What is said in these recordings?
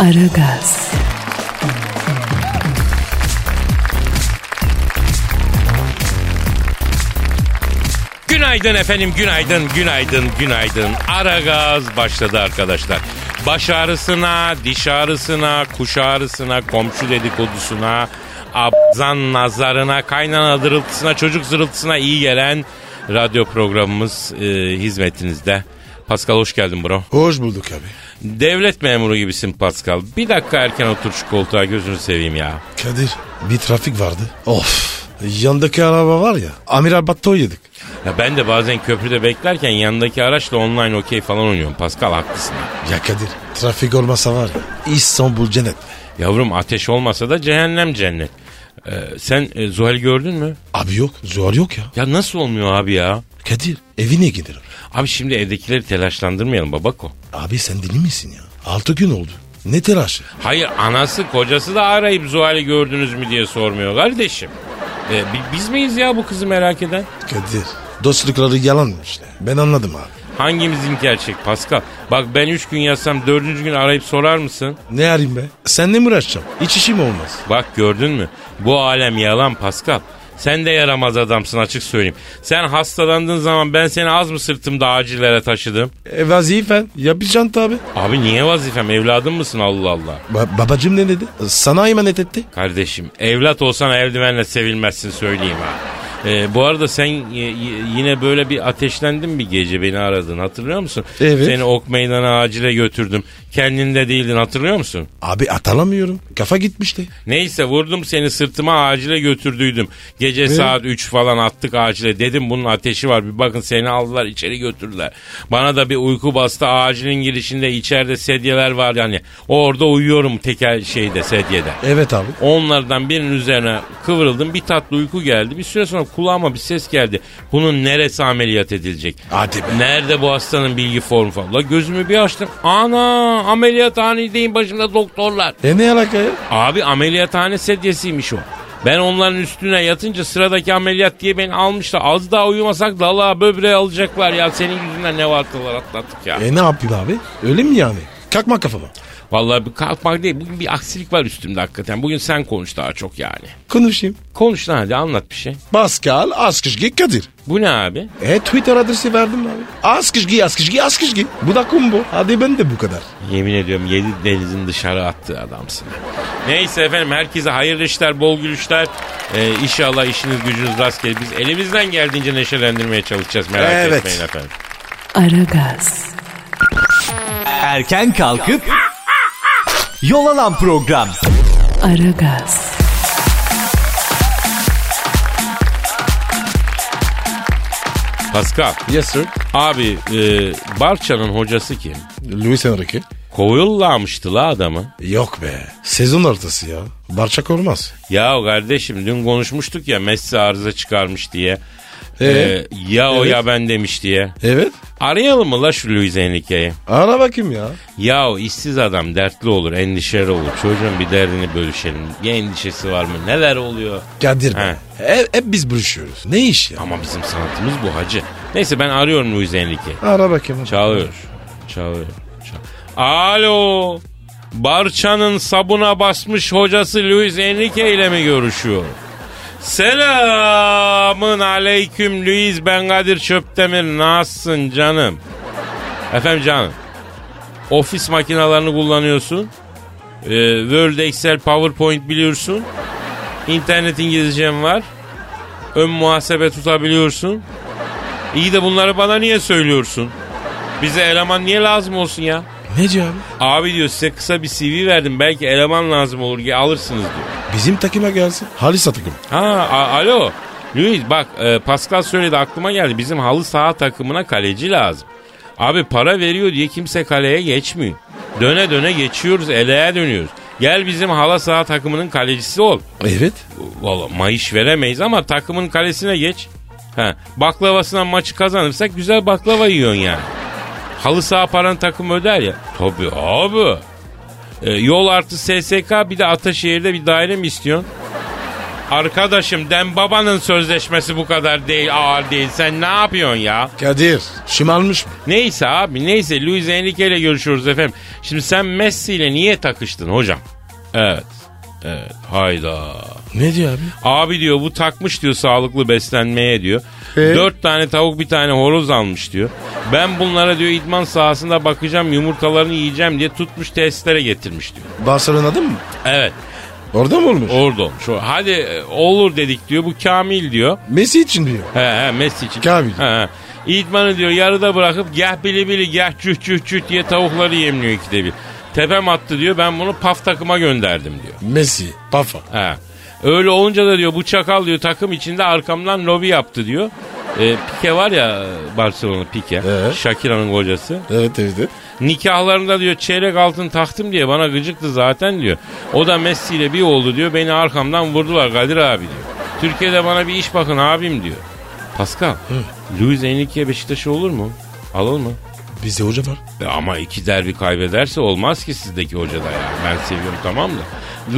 Aragaz, Günaydın efendim, günaydın, günaydın, günaydın. Ara gaz başladı arkadaşlar. Baş ağrısına, diş ağrısına, kuş ağrısına, komşu dedikodusuna, abzan nazarına, kaynana dırıltısına, çocuk zırıltısına iyi gelen radyo programımız e, hizmetinizde. Pascal hoş geldin bro. Hoş bulduk abi. Devlet memuru gibisin Pascal. Bir dakika erken otur şu koltuğa gözünü seveyim ya. Kadir bir trafik vardı. Of. Yandaki araba var ya. Amiral Batto yedik. ya. Ben de bazen köprüde beklerken yanındaki araçla online okey falan oynuyorum. Pascal haklısın. ya. Ya Kadir trafik olmasa var ya. İstanbul cennet. Yavrum ateş olmasa da cehennem cennet. Ee, sen e, Zuhal gördün mü? Abi yok. Zuhal yok ya. Ya nasıl olmuyor abi ya? Kadir evine giderim. Abi şimdi evdekileri telaşlandırmayalım babako. Abi sen deli misin ya? Altı gün oldu. Ne telaşı? Hayır anası kocası da arayıp Zuhal'i gördünüz mü diye sormuyor kardeşim. Ee, bi- biz miyiz ya bu kızı merak eden? Kadir dostlukları yalanmış. Ben anladım abi. Hangimizin gerçek Pascal? Bak ben üç gün yatsam dördüncü gün arayıp sorar mısın? Ne arayayım be? Seninle mi uğraşacağım? Hiç işim olmaz. Bak gördün mü? Bu alem yalan Pascal. Sen de yaramaz adamsın açık söyleyeyim. Sen hastalandığın zaman ben seni az mı sırtımda acillere taşıdım? E, vazifen yapacaksın tabi. Abi niye vazifem evladım mısın Allah Allah? Ba- babacım ne dedi? Sana emanet etti. Kardeşim evlat olsan eldivenle sevilmezsin söyleyeyim ha. Ee, bu arada sen yine böyle bir ateşlendin bir gece beni aradın hatırlıyor musun? Evet. Seni ok meydana acile götürdüm. Kendinde değildin hatırlıyor musun? Abi atalamıyorum. Kafa gitmişti. Neyse vurdum seni sırtıma acile götürdüydüm. Gece saat 3 falan attık acile. Dedim bunun ateşi var bir bakın seni aldılar içeri götürdüler. Bana da bir uyku bastı acilin girişinde içeride sedyeler var yani. Orada uyuyorum teker şeyde sedyede. Evet abi. Onlardan birinin üzerine kıvrıldım. Bir tatlı uyku geldi. Bir süre sonra kulağıma bir ses geldi. Bunun neresi ameliyat edilecek? Hadi be. Nerede bu hastanın bilgi formu falan? La gözümü bir açtım. Ana ameliyathanedeyim başımda doktorlar. E ne alaka ya? Abi ameliyathane sedyesiymiş o. Ben onların üstüne yatınca sıradaki ameliyat diye beni almışlar. Az daha uyumasak dalağa böbreğe alacaklar ya. Senin yüzünden ne vartalar atlattık ya. E ne yapayım abi? Öyle mi yani? Kalkma kafama. Vallahi bir kalkmak değil. Bugün bir aksilik var üstümde hakikaten. Bugün sen konuş daha çok yani. Konuşayım. Konuş lan hadi anlat bir şey. Pascal Askışgi Kadir. Bu ne abi? E Twitter adresi verdim abi. Askışgi Askışgi Askışgi. Bu da kumbu. Hadi ben de bu kadar. Yemin ediyorum yedi denizin dışarı attığı adamsın. Neyse efendim herkese hayırlı işler, bol gülüşler. Ee, inşallah işiniz gücünüz rast gelir. Biz elimizden geldiğince neşelendirmeye çalışacağız merak Evet. etmeyin efendim. Aragaz, Erken kalkıp yol alan program. Aragaz, Pascal, Yes sir. abi e, Barça'nın hocası kim? Luis Enrique. Kovuyorlarmıştı la adamı. Yok be. Sezon ortası ya. Barçak olmaz. Ya kardeşim dün konuşmuştuk ya Messi arıza çıkarmış diye. Ee? Ee, ya o Evet. ya ben demiş diye. Evet. Arayalım mı la şu Luis Enrique'yi? Ara bakayım ya. Ya işsiz adam dertli olur, endişeli olur. Çocuğun bir derdini bölüşelim. Ya endişesi var mı? Neler oluyor? Kadir be. He. Hep, hep biz buluşuyoruz. Ne iş ya? Ama bizim sanatımız bu hacı. Neyse ben arıyorum Luis Enrique'yi. Ara bakayım. Çalıyor. Çalıyor. Çal- Alo. Barça'nın sabuna basmış hocası Luis Enrique ile mi görüşüyor? Selamın aleyküm Luis ben Kadir Çöptemir nasılsın canım? Efendim canım. Ofis makinalarını kullanıyorsun. Ee, Word, Excel, PowerPoint biliyorsun. İnternet İngilizcem var. Ön muhasebe tutabiliyorsun. İyi de bunları bana niye söylüyorsun? Bize eleman niye lazım olsun ya? Ne diyor abi? Abi diyor size kısa bir CV verdim belki eleman lazım olur alırsınız diyor. Bizim takıma gelsin. Halisa takım. Ha a- alo. Luis bak e, Pascal söyledi aklıma geldi bizim halı saha takımına kaleci lazım. Abi para veriyor diye kimse kaleye geçmiyor. Döne döne geçiyoruz, eleğe dönüyoruz. Gel bizim halı saha takımının kalecisi ol. Evet. Valla mayış veremeyiz ama takımın kalesine geç. Ha, baklavasından maçı kazanırsak güzel baklava yiyorsun yani. Halı saha paranı takım öder ya. Tabii abi. E, yol artı SSK bir de Ataşehir'de bir daire mi istiyorsun? Arkadaşım Dem Baba'nın sözleşmesi bu kadar değil ağır değil. Sen ne yapıyorsun ya? Kadir şımarmış mı? Neyse abi neyse Luis Enrique ile görüşüyoruz efendim. Şimdi sen Messi ile niye takıştın hocam? Evet. Evet hayda. Ne diyor abi? Abi diyor bu takmış diyor sağlıklı beslenmeye diyor. Ee? Dört tane tavuk bir tane horoz almış diyor. Ben bunlara diyor idman sahasında bakacağım yumurtalarını yiyeceğim diye tutmuş testlere getirmiş diyor. Barcelona'da mı? Evet Orada mı olmuş? orada olmuş. Hadi e, olur dedik diyor bu Kamil diyor. Messi için diyor. He he Messi için. Kamil. He, he. İdmanı diyor yarıda bırakıp gah bili bili gah cüh cüh cüh diye tavukları yemliyor ikide bir. Tepem attı diyor ben bunu paf takıma gönderdim diyor. Messi, Pafa. He. Öyle olunca da diyor bu çakal diyor takım içinde arkamdan lobi yaptı diyor. E, Pike var ya Barcelona Pike. Evet. Shakira'nın kocası. Evet evet. Nikahlarında diyor çeyrek altın taktım diye bana gıcıktı zaten diyor. O da Messi ile bir oldu diyor. Beni arkamdan vurdular Kadir abi diyor. Türkiye'de bana bir iş bakın abim diyor. Pascal, Luis Enrique Beşiktaş'ı olur mu? Alır mı? Bizde hoca var. E ama iki derbi kaybederse olmaz ki sizdeki hocada ya. Ben seviyorum tamam da.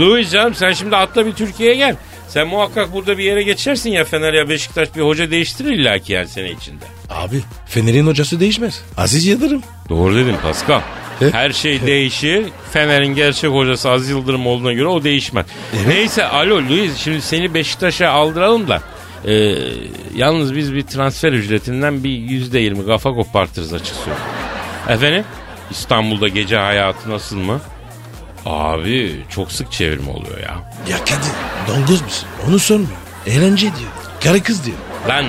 Louis canım sen şimdi atla bir Türkiye'ye gel. Sen muhakkak burada bir yere geçersin ya Fener ya Beşiktaş bir hoca değiştirir illaki her sene içinde. Abi Fener'in hocası değişmez. Aziz Yıldırım. Doğru dedin Pascal. He? Her şey değişir. Fener'in gerçek hocası Aziz Yıldırım olduğuna göre o değişmez. Neyse alo Luis şimdi seni Beşiktaş'a aldıralım da. E, yalnız biz bir transfer ücretinden bir yüzde yirmi kafa kopartırız açık söyleyeyim. Efendim İstanbul'da gece hayatı nasıl mı? Abi çok sık çevirme oluyor ya. Ya Kadir dongoz musun? Onu sormuyor. Eğlence diyor. Karı kız diyor. Lan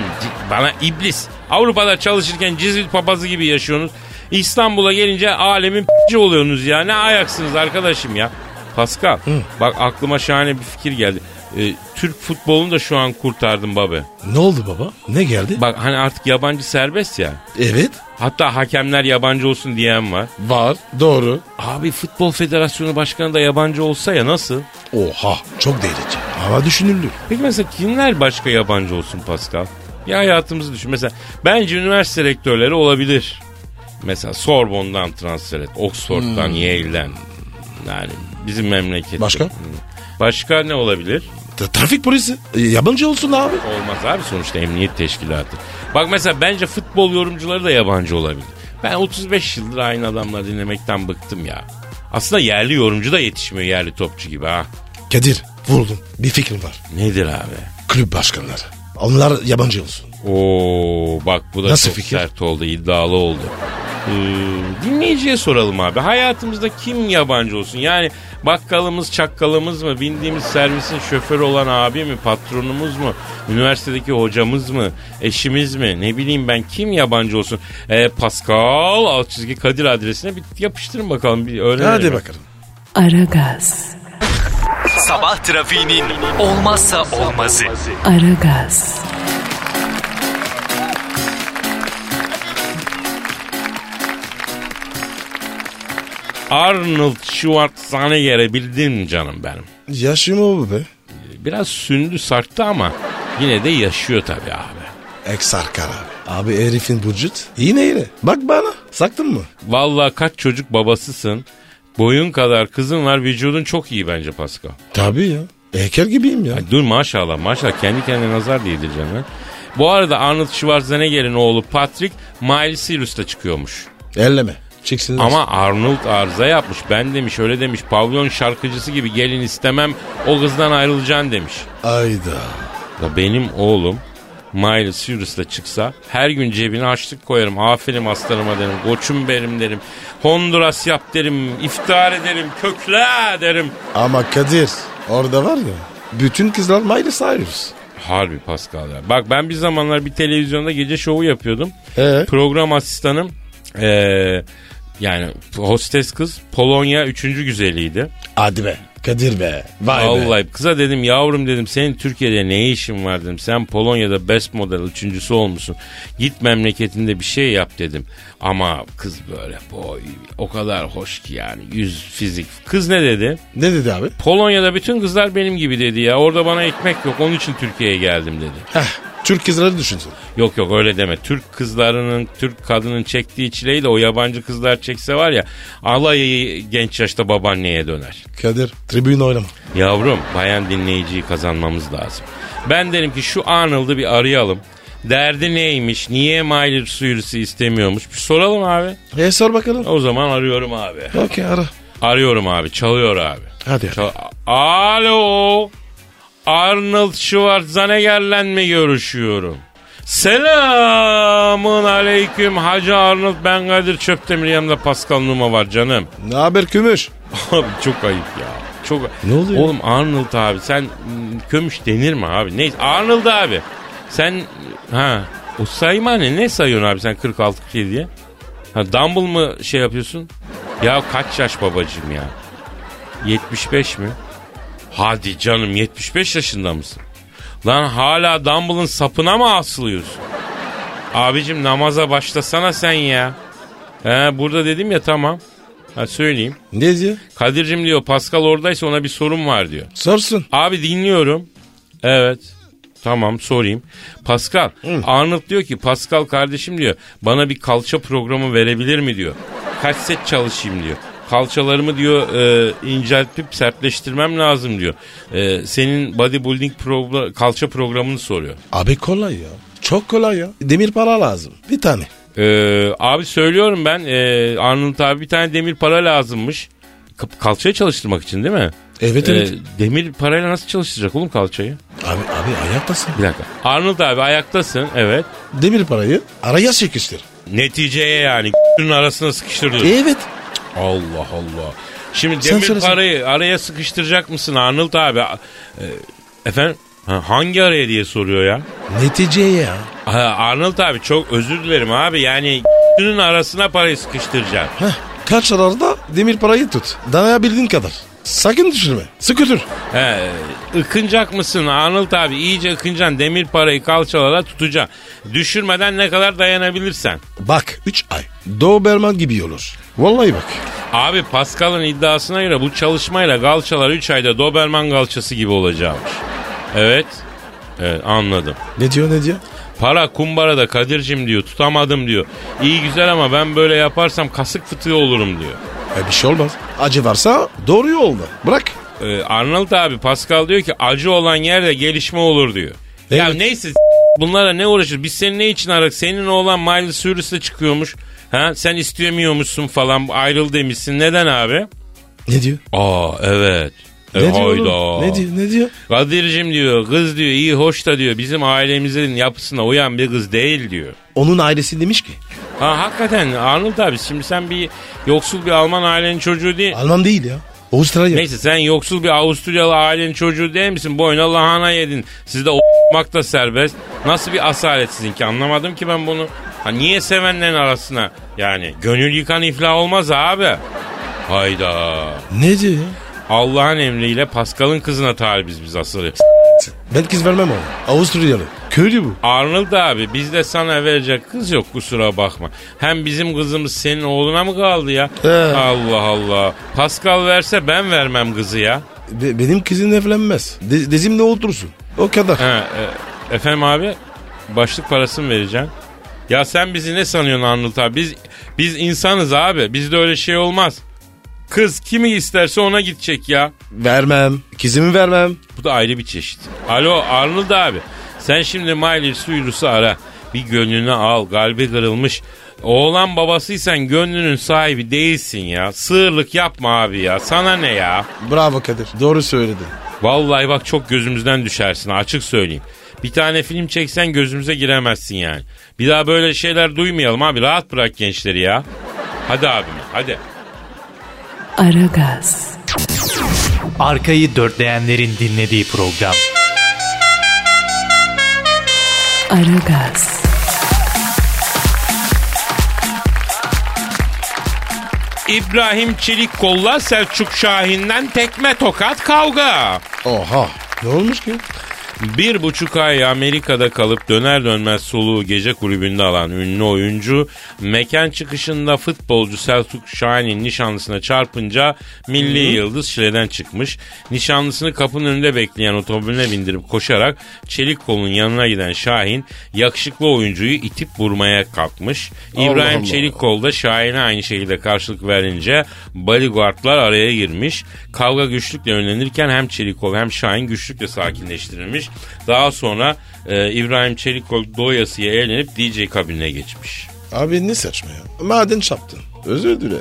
bana iblis. Avrupa'da çalışırken cizvit papazı gibi yaşıyorsunuz. İstanbul'a gelince alemin p***ci oluyorsunuz ya. Ne ayaksınız arkadaşım ya. Pascal bak aklıma şahane bir fikir geldi. Ee, Türk futbolunu da şu an kurtardım babe. Ne oldu baba? Ne geldi? Bak hani artık yabancı serbest ya. Evet. Hatta hakemler yabancı olsun diyen var. Var. Doğru. Abi Futbol Federasyonu Başkanı da yabancı olsa ya nasıl? Oha. Çok delici. Ama düşünülür. Peki mesela kimler başka yabancı olsun Pascal? Ya hayatımızı düşün. Mesela bence üniversite rektörleri olabilir. Mesela Sorbonne'dan transfer et. Oxford'dan, Yale'den. Yani bizim memleket. Başka? Başka ne olabilir? Tra- Trafik polisi. E, yabancı olsun abi. Olmaz abi sonuçta emniyet teşkilatı. Bak mesela bence futbol yorumcuları da yabancı olabilir. Ben 35 yıldır aynı adamları dinlemekten bıktım ya. Aslında yerli yorumcu da yetişmiyor yerli topçu gibi ha. Kadir vuruldum. Bir fikrim var. Nedir abi? Kulüp başkanları. Onlar yabancı olsun. Oo bak bu da Nasıl çok fikir? sert oldu, iddialı oldu. Ee, dinleyiciye soralım abi. Hayatımızda kim yabancı olsun? Yani bakkalımız, çakkalımız mı? Bindiğimiz servisin şoförü olan abi mi? Patronumuz mu? Üniversitedeki hocamız mı? Eşimiz mi? Ne bileyim ben kim yabancı olsun? Ee, Pascal alt çizgi Kadir adresine bir yapıştırın bakalım. Bir öğrenelim. Hadi bakalım. Aragaz, Sabah trafiğinin olmazsa olmazı. Aragaz, Arnold Schwarzenegger'i bildin mi canım benim? Yaşım o be. Biraz sündü sarktı ama yine de yaşıyor tabii abi. Eksarkar abi. Abi herifin vücut yine yine. Bak bana. Saktın mı? Vallahi kaç çocuk babasısın. Boyun kadar kızın var vücudun çok iyi bence Pascal. Tabii ya. Heykel gibiyim ya. Ay dur maşallah maşallah kendi kendine nazar değdireceksin ha. Bu arada Arnold Schwarzenegger'in oğlu Patrick Miley Cyrus'ta çıkıyormuş. Elleme. Çıksın. Ama Arnold arıza yapmış. Ben demiş öyle demiş. Pavyon şarkıcısı gibi gelin istemem o kızdan ayrılacaksın demiş. Ayda. Da benim oğlum Miley Cyrus'la çıksa her gün cebine açlık koyarım. Aferin aslanıma derim. Koçum benim derim. Honduras yap derim. iftihar ederim. Kökle derim. Ama Kadir orada var ya. Bütün kızlar Miley Cyrus. Harbi Pascal ya. Bak ben bir zamanlar bir televizyonda gece şovu yapıyordum. Ee? Program asistanım ee, yani hostes kız Polonya üçüncü güzeliydi. Hadi be. Kadir be. Vay be. Vallahi kıza dedim yavrum dedim senin Türkiye'de ne işin var dedim. Sen Polonya'da best model üçüncüsü olmuşsun. Git memleketinde bir şey yap dedim. Ama kız böyle boy o kadar hoş ki yani yüz fizik. Kız ne dedi? Ne dedi abi? Polonya'da bütün kızlar benim gibi dedi ya. Orada bana ekmek yok onun için Türkiye'ye geldim dedi. Heh, Türk kızları düşünsün. Yok yok öyle deme. Türk kızlarının, Türk kadının çektiği çileyi de o yabancı kızlar çekse var ya alayı genç yaşta babaanneye döner. Kadir tribün oynama. Yavrum bayan dinleyiciyi kazanmamız lazım. Ben derim ki şu Arnold'u bir arayalım. Derdi neymiş? Niye Miley Cyrus'u istemiyormuş? Bir soralım abi. E sor bakalım. O zaman arıyorum abi. Okey ara. Arıyorum abi. Çalıyor abi. Hadi. Çal- Alo. Arnold Schwarzenegger'le mi görüşüyorum? Selamun aleyküm Hacı Arnold ben Kadir Çöptemir yanımda Pascal Numa var canım. Ne haber kümüş? Abi çok ayıp ya. Çok Ne oluyor? Oğlum Arnold abi sen mm, kömüş denir mi abi? Neyse Arnold abi. Sen ha o sayma ne? Ne sayıyorsun abi sen 46 diye? Ha Dumble mı şey yapıyorsun? Ya kaç yaş babacığım ya? 75 mi? Hadi canım 75 yaşında mısın? Lan hala Dumble'ın sapına mı asılıyorsun? Abicim namaza başlasana sen ya. He burada dedim ya tamam. Ha söyleyeyim. Ne diyor? Kadir'cim diyor Pascal oradaysa ona bir sorun var diyor. Sorsun. Abi dinliyorum. Evet. Tamam sorayım. Pascal. Arnold diyor ki Pascal kardeşim diyor bana bir kalça programı verebilir mi diyor. Kaç set çalışayım diyor. Kalçalarımı diyor e, inceltip sertleştirmem lazım diyor. E, senin bodybuilding pro- kalça programını soruyor. Abi kolay ya. Çok kolay ya. Demir para lazım. Bir tane. Ee, abi söylüyorum ben e, Arnold abi bir tane demir para lazımmış. Ka- Kalçayı çalıştırmak için değil mi? Evet Ee, evet. demir parayla nasıl çalıştıracak oğlum kalçayı? Abi abi ayaktasın. Bir dakika. Arnold abi ayaktasın evet. Demir parayı araya sıkıştır. Neticeye yani arasına sıkıştırıyorsun. Evet. Allah Allah. Şimdi Sen demir parayı araya sıkıştıracak mısın Arnold abi? E, efendim ha, hangi araya diye soruyor ya. Neticeye ya. Ha, Arnold abi çok özür dilerim abi yani arasına parayı sıkıştıracaksın. Heh. Kaç arada demir parayı tut. Danayabildiğin kadar. Sakın düşürme. Sıkı dur. He, ıkınacak mısın Arnold abi? İyice ıkınacaksın. Demir parayı kalçalara tutacaksın. Düşürmeden ne kadar dayanabilirsen. Bak 3 ay. Doberman gibi olur. Vallahi bak. Abi Pascal'ın iddiasına göre bu çalışmayla kalçalar 3 ayda Doberman kalçası gibi olacakmış. Evet. Evet anladım. Ne diyor ne diyor? Para kumbarada Kadir'cim diyor tutamadım diyor. İyi güzel ama ben böyle yaparsam kasık fıtığı olurum diyor. E bir şey olmaz. Acı varsa doğru yolda. Bırak. Ee, Arnold abi Pascal diyor ki acı olan yerde gelişme olur diyor. Ya Evet. neyse s- bunlara ne uğraşır? Biz seni ne için aradık? Senin oğlan Miley Cyrus'la çıkıyormuş. Ha sen istemiyormuşsun falan ayrıl demişsin. Neden abi? Ne diyor? Aa evet. E, Ne diyor? hayda. oğlum? Ne diyor? Ne diyor? Kadir'cim diyor kız diyor iyi hoş da diyor bizim ailemizin yapısına uyan bir kız değil diyor. Onun ailesi demiş ki. Ha hakikaten Arnold abi şimdi sen bir yoksul bir Alman ailenin çocuğu değil. Alman değil ya. Avustralya. Neyse sen yoksul bir Avusturyalı ailenin çocuğu değil misin? Boyuna lahana yedin. Sizde o**mak da serbest. Nasıl bir asalet sizinki anlamadım ki ben bunu. Ha niye sevenlerin arasına? Yani gönül yıkan iflah olmaz abi. Hayda. Ne diyor? Allah'ın emriyle Pascal'ın kızına talibiz biz asıl. Ben kız vermem ona. Avusturyalı. Köylü bu. Arnold abi bizde sana verecek kız yok kusura bakma. Hem bizim kızımız senin oğluna mı kaldı ya? He. Allah Allah. Pascal verse ben vermem kızı ya. Be- benim kızım evlenmez. De- dizimde otursun. O kadar. He, e, efendim abi başlık parasını vereceğim. Ya sen bizi ne sanıyorsun Arnold abi? Biz, biz insanız abi. Bizde öyle şey olmaz. Kız kimi isterse ona gidecek ya. Vermem. Kızımı vermem. Da ayrı bir çeşit. Alo Arnold abi. Sen şimdi Miley Cyrus'u ara. Bir gönlünü al. Kalbi kırılmış. Oğlan babasıysan gönlünün sahibi değilsin ya. Sığırlık yapma abi ya. Sana ne ya? Bravo Kadir. Doğru söyledin. Vallahi bak çok gözümüzden düşersin açık söyleyeyim. Bir tane film çeksen gözümüze giremezsin yani. Bir daha böyle şeyler duymayalım abi. Rahat bırak gençleri ya. Hadi abim hadi. Aragaz, Arkayı dörtleyenlerin dinlediği program. Aragaz, İbrahim Çelikkol'la Selçuk Şahin'den tekme tokat kavga. Oha. Ne olmuş ki? Bir buçuk ay Amerika'da kalıp döner dönmez soluğu gece kulübünde alan ünlü oyuncu mekan çıkışında futbolcu Selçuk Şahin'in nişanlısına çarpınca milli yıldız şileden çıkmış. Nişanlısını kapının önünde bekleyen otomobiline bindirip koşarak çelik kolun yanına giden Şahin yakışıklı oyuncuyu itip vurmaya kalkmış. İbrahim Allah. Çelikkol da Şahin'e aynı şekilde karşılık verince bodyguardlar araya girmiş. Kavga güçlükle önlenirken hem Çelikkol hem Şahin güçlükle sakinleştirilmiş. Daha sonra e, İbrahim Çelikkol doyasıya eğlenip DJ kabinine geçmiş. Abi ne saçma ya. Maden çarptın. Özür dile.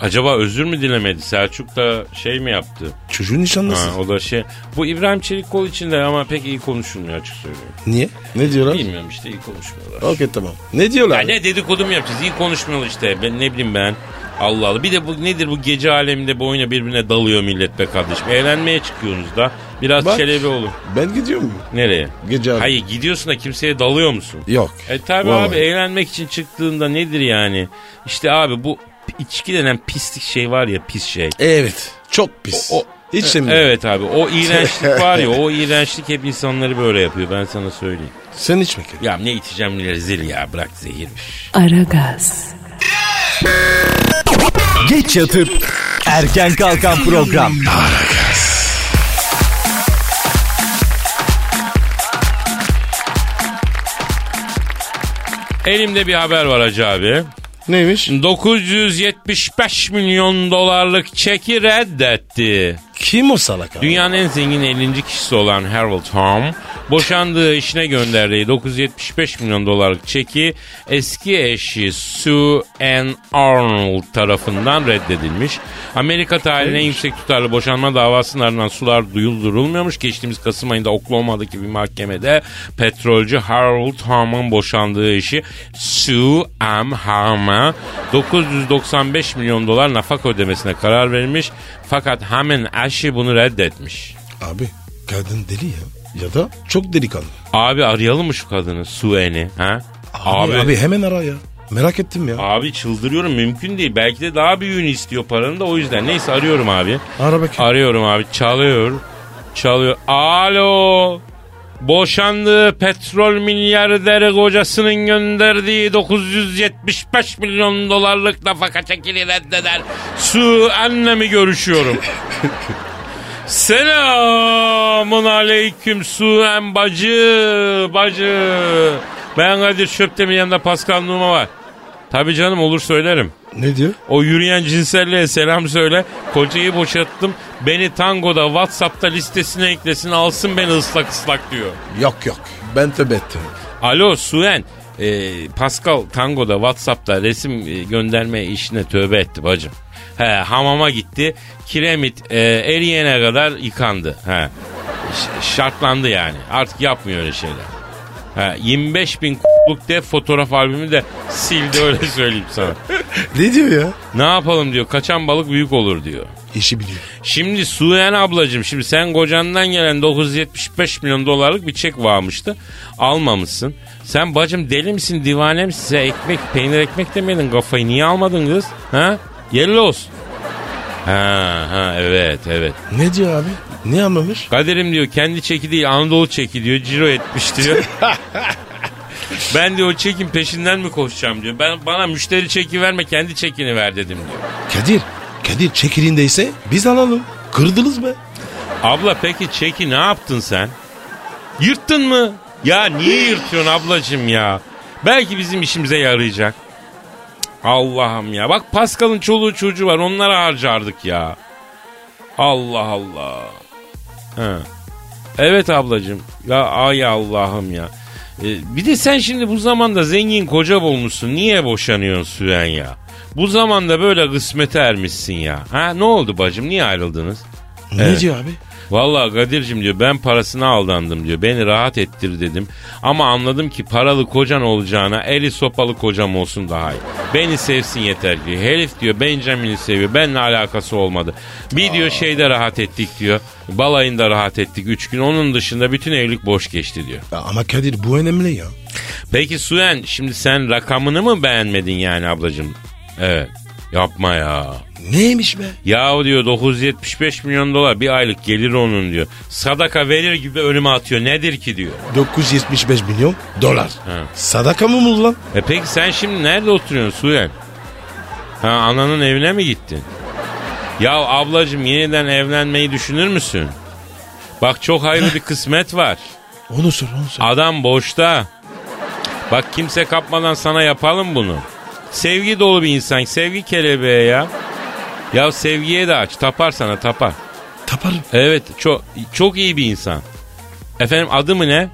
Acaba özür mü dilemedi? Selçuk da şey mi yaptı? Çocuğun nişanlısı. Ha, o da şey. Bu İbrahim Çelikkol için de ama pek iyi konuşulmuyor açık söylüyorum. Niye? Ne diyorlar? Bilmiyorum işte iyi konuşmuyorlar. Okey tamam. Ne diyorlar? Ya ne dedikodu mu yapacağız? İyi konuşmuyorlar işte. Ben ne bileyim ben. Allah Allah. Bir de bu nedir bu gece aleminde boyuna birbirine dalıyor millet be kardeşim. Eğlenmeye çıkıyorsunuz da. Biraz Bak. çelebi olun. Ben gidiyorum. Nereye? Gece abi. Hayır gidiyorsun da kimseye dalıyor musun? Yok. E tabi abi eğlenmek için çıktığında nedir yani? İşte abi bu içki denen pislik şey var ya pis şey. Evet. Çok pis. O- Hiç sevmiyorum. Evet abi o iğrençlik var ya o iğrençlik hep insanları böyle yapıyor ben sana söyleyeyim. Sen içme Kadir. Ya ne içeceğim ne rezil ya bırak zehirmiş. Aragaz, Geç yatıp erken kalkan program. Elimde bir haber var Hacı abi. Neymiş? 975 milyon dolarlık çeki reddetti. Kim o salak abi? Dünyanın en zengin 50. kişisi olan Harold Holm boşandığı eşine gönderdiği 975 milyon dolarlık çeki eski eşi Sue Ann Arnold tarafından reddedilmiş. Amerika tarihinin en yüksek tutarlı boşanma davasının ardından sular duyuldurulmuyormuş. Geçtiğimiz Kasım ayında Oklahoma'daki bir mahkemede petrolcü Harold Holm'un boşandığı eşi Sue Ann Holm'a 995 milyon dolar nafaka ödemesine karar verilmiş. Fakat hemen eşi bunu reddetmiş. Abi kadın deli ya. Ya da çok delikanlı. Abi arayalım mı şu kadını Sue'ni ha? Abi, abi hemen ara ya. Merak ettim ya. Abi çıldırıyorum mümkün değil. Belki de daha büyüğünü istiyor paranın da o yüzden. Neyse arıyorum abi. Ara bakayım. Arıyorum abi çalıyor. Çalıyor. Alo. Boşandığı petrol milyarderi kocasının gönderdiği 975 milyon dolarlık nafaka çekili reddeder. Su annemi görüşüyorum. Selamun aleyküm Suem bacı bacı. Ben Kadir Şöptemir yanında Pascal Numa var. Tabii canım olur söylerim. Ne diyor? O yürüyen cinselliğe selam söyle. Kocayı boşattım. Beni tangoda Whatsapp'ta listesine eklesin alsın beni ıslak ıslak diyor. Yok yok. Ben tövbe ettim. Alo Suen. Ee, Pascal tangoda Whatsapp'ta resim e, gönderme işine tövbe etti bacım. He, hamama gitti. Kiremit e, eriyene kadar yıkandı. He. Ş- şartlandı yani. Artık yapmıyor öyle şeyler. He, 25 bin k***luk de fotoğraf albümü de sildi öyle söyleyeyim sana. Ne diyor ya? Ne yapalım diyor. Kaçan balık büyük olur diyor. İşi biliyor. Şimdi Suyen ablacığım şimdi sen kocandan gelen 975 milyon dolarlık bir çek varmıştı. Almamışsın. Sen bacım deli misin divane misin? Size ekmek peynir ekmek demedin kafayı niye almadın kız? Ha? Yerli olsun. Ha ha evet evet. Ne diyor abi? Ne anlamış? Kaderim diyor kendi çeki değil Anadolu çeki diyor ciro etmiş diyor. ben diyor o çekin peşinden mi koşacağım diyor. Ben bana müşteri çeki verme kendi çekini ver dedim diyor. Kadir. Kadir çekirindeyse biz alalım. Kırdınız be. Abla peki çeki ne yaptın sen? Yırttın mı? Ya niye yırtıyorsun ablacığım ya? Belki bizim işimize yarayacak. Allah'ım ya. Bak Pascal'ın çoluğu çocuğu var. Onlara harcardık ya. Allah Allah. Ha. Evet ablacığım. Ya ay Allah'ım ya. Ee, bir de sen şimdi bu zamanda zengin koca bulmuşsun. Niye boşanıyorsun Süren ya? Bu zamanda böyle kısmete ermişsin ya. Ha ne oldu bacım? Niye ayrıldınız? Ne Evet. diyor abi? Vallahi Kadir'cim diyor ben parasına aldandım diyor. Beni rahat ettir dedim. Ama anladım ki paralı kocan olacağına eli sopalı kocam olsun daha iyi. Beni sevsin yeter ki. Herif diyor Benjamin'i seviyor. Benimle alakası olmadı. Bir diyor şeyde rahat ettik diyor. Balayında rahat ettik 3 gün. Onun dışında bütün evlilik boş geçti diyor. Ya ama Kadir bu önemli ya. Peki Suyen şimdi sen rakamını mı beğenmedin yani ablacığım? Evet. Yapma ya. Neymiş be? Ya diyor 975 milyon dolar bir aylık gelir onun diyor. Sadaka verir gibi önüme atıyor. Nedir ki diyor. 975 milyon dolar. He. Sadaka mı mı lan? E peki sen şimdi nerede oturuyorsun Suyen? Ha ananın evine mi gittin? Ya ablacım yeniden evlenmeyi düşünür müsün? Bak çok hayırlı bir kısmet var. Onu sor onu sor. Adam boşta. Bak kimse kapmadan sana yapalım bunu. Sevgi dolu bir insan. Sevgi kelebeği ya. Ya sevgiye de aç. Tapar sana tapar. Taparım. Evet çok çok iyi bir insan. Efendim adı mı ne?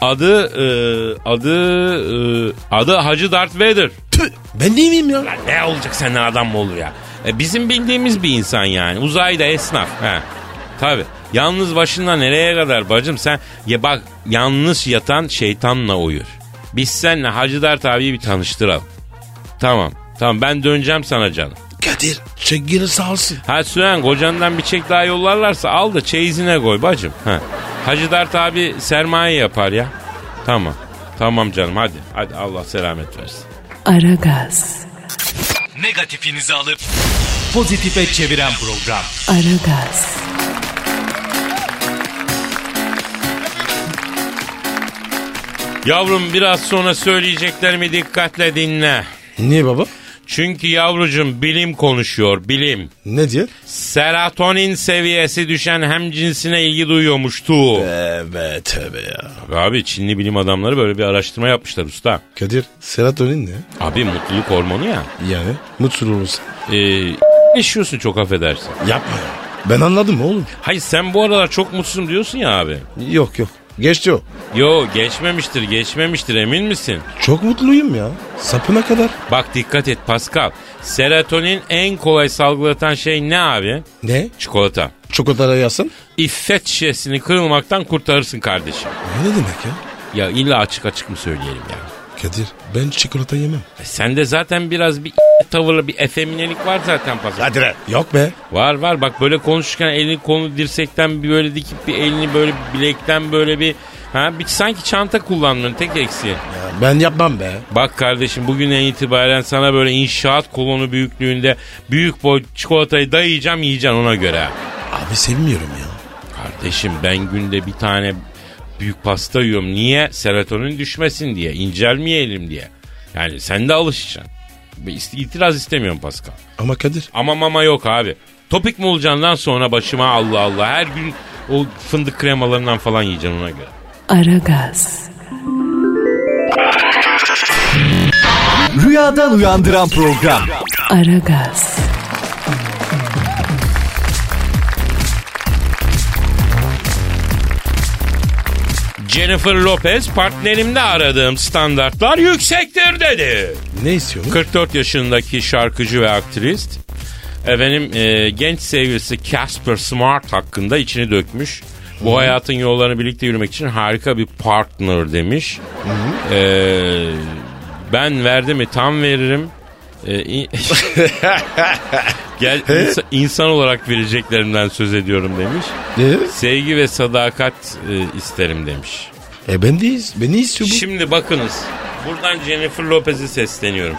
Adı e, adı e, adı Hacı Darth Vader. Tüh, ben değil miyim ya? Lan ne olacak senden adam mı olur ya? E, bizim bildiğimiz bir insan yani. Uzayda esnaf. He. Tabi. Yalnız başına nereye kadar bacım sen ya bak yalnız yatan şeytanla uyur. Biz seninle Hacı Dert abiyi bir tanıştıralım. Tamam. Tamam ben döneceğim sana canım. Kadir çek geri sağ olsun. Ha Süren kocandan bir çek daha yollarlarsa al da çeyizine koy bacım. Ha. Hacı Dert abi sermaye yapar ya. Tamam. Tamam canım hadi. Hadi Allah selamet versin. Aragaz, Negatifinizi alıp pozitife çeviren program. Aragaz, Yavrum biraz sonra söyleyeceklerimi dikkatle dinle. Niye baba? Çünkü yavrucum bilim konuşuyor bilim. Ne diyor? Serotonin seviyesi düşen hem cinsine ilgi duyuyormuştu. Evet tövbe ya. Abi Çinli bilim adamları böyle bir araştırma yapmışlar usta. Kadir serotonin ne? Abi mutluluk hormonu ya. Yani mutsuz olursun. Ee, yaşıyorsun çok affedersin. Yapma ya. Ben anladım oğlum. Hayır sen bu aralar çok mutsuzum diyorsun ya abi. Yok yok. Geçti o. Yo geçmemiştir geçmemiştir emin misin? Çok mutluyum ya. Sapına kadar. Bak dikkat et Pascal. Serotonin en kolay salgılatan şey ne abi? Ne? Çikolata. Çikolata yazsın. İffet şişesini kırılmaktan kurtarırsın kardeşim. Ne demek ya? Ya illa açık açık mı söyleyelim ya? Kadir ben çikolata yemem. E Sende zaten biraz bir tavırlı bir efeminelik var zaten Pascal. Hadi re. Yok be. Var var bak böyle konuşurken elini konu dirsekten bir böyle dikip bir elini böyle bilekten böyle bir ha bir sanki çanta kullanmıyorsun tek eksiği. Ya ben yapmam be. Bak kardeşim bugünden itibaren sana böyle inşaat kolonu büyüklüğünde büyük boy çikolatayı dayayacağım yiyeceksin ona göre. Abi sevmiyorum ya. Kardeşim ben günde bir tane büyük pasta yiyorum. Niye? Serotonin düşmesin diye. incelmeyelim diye. Yani sen de alışacaksın. İtiraz istemiyorum Pascal. Ama Kadir Ama mama yok abi. Topik mi olacaksından sonra başıma Allah Allah. Her gün o fındık kremalarından falan yiyeceksin ona göre. Aragaz, Rüyadan uyandıran program. Aragaz, Jennifer Lopez partnerimde aradığım standartlar yüksektir dedi. ne istiyorsun? 44 yaşındaki şarkıcı ve aktrist efendim e, genç sevgilisi Casper Smart hakkında içini dökmüş. Bu hayatın yollarını birlikte yürümek için harika bir partner demiş. E, ben verdi mi tam veririm. E, in- Gel insa- insan olarak vereceklerimden söz ediyorum demiş. Ne? Sevgi ve sadakat e, isterim demiş. E ben de ben ne istiyor bu? Şimdi bakınız. Buradan Jennifer Lopez'e sesleniyorum.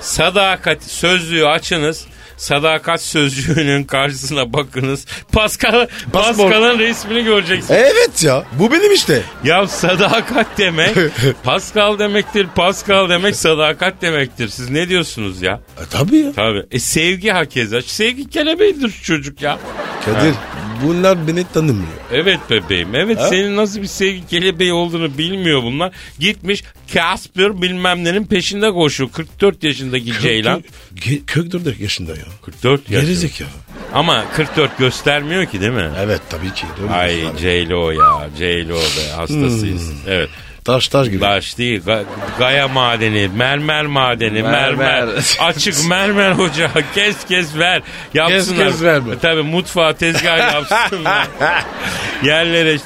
Sadakat sözlüğü açınız. Sadakat sözcüğünün karşısına bakınız. Pascal. Pascal'ın resmini göreceksiniz. Evet ya bu benim işte. Ya sadakat demek Pascal demektir. Pascal demek sadakat demektir. Siz ne diyorsunuz ya? E, tabii ya. Tabii. E sevgi hakeza. Sevgi kelebeğidir çocuk ya. Kadir bunlar beni tanımıyor. Evet bebeğim. Evet senin nasıl bir sevgi kelebeği olduğunu bilmiyor bunlar. Gitmiş Casper bilmem nenin peşinde koşuyor. 44 yaşındaki Ceylan. Ge- 44 yaşında ya. 44 yaşında. Gerizekalı. Ama 44 göstermiyor ki değil mi? Evet tabii ki. Doğru Ay. J-Lo ya. J-Lo be hastasıyız. Evet. Taş taş gibi. Taş değil. Ga- gaya madeni, mermer madeni, mermer. Mermer. Açık mermer ocağı. Kes kes ver. Yapsınlar. kes ver mi? Tabii mutfağa tezgah yapsınlar. Yerlere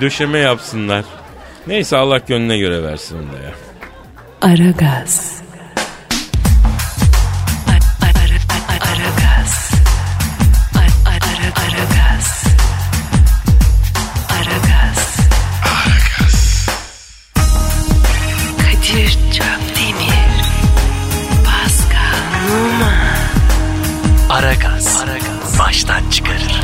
döşeme yapsınlar. Neyse Allah gönlüne göre versin onu da ya. Aragaz. Aragaz. Baştan çıkarır.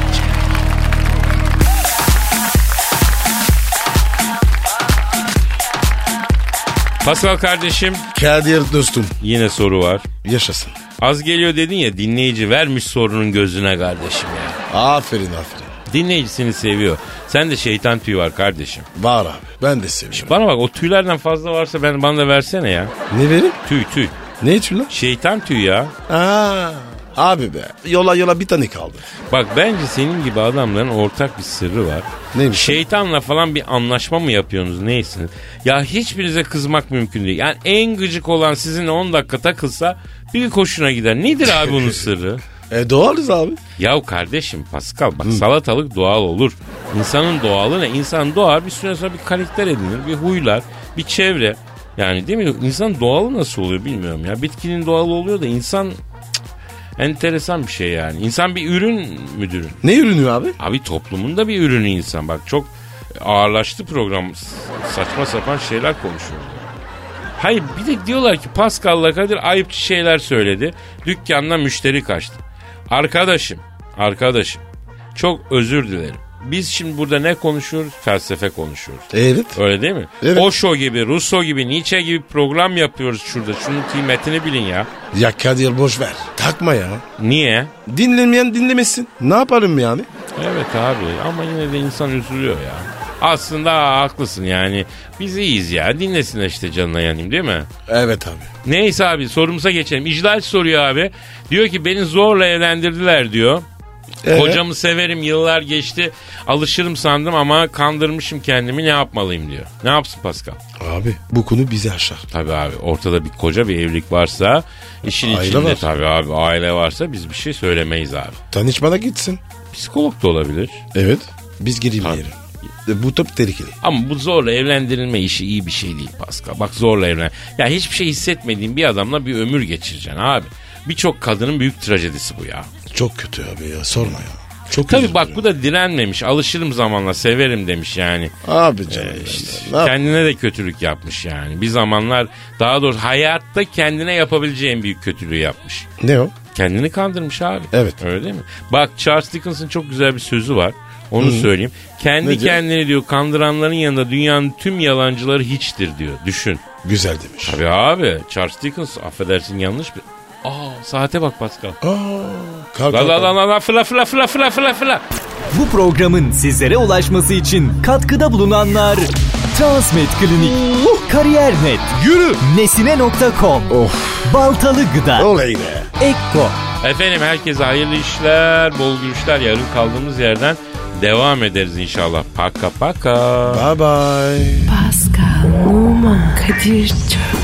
Pascal kardeşim Kadir dostum yine soru var. yaşasın. Az geliyor dedin ya dinleyici vermiş sorunun gözüne kardeşim ya. Aferin aferin. Dinleyici seni seviyor. Sen de şeytan tüyü var kardeşim. Var abi ben de seviyorum. Bana bak o tüylerden fazla varsa ben bana da versene ya. Ne vereyim? Tüy tüy. Ne için lan? Şeytan tüyü ya. Aa, abi be yola yola bir tane kaldı. Bak bence senin gibi adamların ortak bir sırrı var. Neymiş? Şeytanla falan bir anlaşma mı yapıyorsunuz neysiniz? Ya hiçbirinize kızmak mümkün değil. Yani en gıcık olan sizinle 10 dakika takılsa bir hoşuna gider. Nedir abi bunun sırrı? E doğalız abi. Ya kardeşim Pascal bak salatalık doğal olur. İnsanın doğalı ne? İnsan doğar bir süre sonra bir karakter edinir, bir huylar, bir çevre. Yani değil mi? İnsan doğalı nasıl oluyor bilmiyorum ya. Bitkinin doğalı oluyor da insan enteresan bir şey yani. İnsan bir ürün müdürü. Ne ürünü abi? Abi toplumun da bir ürünü insan. Bak çok ağırlaştı program. Saçma sapan şeyler konuşuyor. Hayır bir de diyorlar ki Pascal'la Kadir ayıpçı şeyler söyledi. Dükkandan müşteri kaçtı. Arkadaşım, arkadaşım çok özür dilerim. Biz şimdi burada ne konuşuyoruz? Felsefe konuşuyoruz. Evet. Öyle değil mi? Evet. Osho gibi, Rousseau gibi, Nietzsche gibi program yapıyoruz şurada. Şunun kıymetini bilin ya. Ya Kadir boş ver. Takma ya. Niye? Dinlemeyen dinlemesin. Ne yapalım yani? Evet abi ama yine de insan üzülüyor ya. Aslında haklısın yani. Biz iyiyiz ya. Dinlesinler işte canına yanayım değil mi? Evet abi. Neyse abi sorumuza geçelim. İclal soruyor abi. Diyor ki beni zorla evlendirdiler diyor. Ee? Kocamı severim yıllar geçti. Alışırım sandım ama kandırmışım kendimi ne yapmalıyım diyor. Ne yapsın Pascal? Abi bu konu bizi aşar. Tabii abi ortada bir koca bir evlilik varsa işin Aile içinde var. tabii abi aile varsa biz bir şey söylemeyiz abi. Tanışmana gitsin. Psikolog da olabilir. Evet. Biz girmeyelim. E, Bu top tehlikeli. Ama bu zorla evlendirilme işi iyi bir şey değil Pascal. Bak zorla evlen. Ya hiçbir şey hissetmediğin bir adamla bir ömür geçireceksin abi. Birçok kadının büyük trajedisi bu ya. Çok kötü abi ya sorma ya. Çok Tabii bak bu da direnmemiş. Alışırım zamanla severim demiş yani. Abi canım. Ee, işte yap- kendine de kötülük yapmış yani. Bir zamanlar daha doğrusu hayatta kendine yapabileceği en büyük kötülüğü yapmış. Ne o? Kendini kandırmış abi. Evet. Öyle değil mi? Bak Charles Dickens'ın çok güzel bir sözü var. Onu söyleyeyim. Kendi Ne diyor? kendini diyor kandıranların yanında dünyanın tüm yalancıları hiçtir diyor. Düşün. Güzel demiş. Tabii abi Charles Dickens affedersin yanlış bir... Aa saate bak Pascal. Aa, kalk, La la la la la fıla fıla fıla fıla fıla fıla. Bu programın sizlere ulaşması için katkıda bulunanlar Transmed Klinik, Kariyer.net, Yürü. Nesine.com, Of. Baltalı Gıda, Oley be. Ekko. Efendim herkese hayırlı işler, bol gülüşler. Yarın kaldığımız yerden devam ederiz inşallah. Paka paka. Bye bye. Pascal, Oman, Kadir çok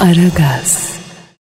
Aragaz.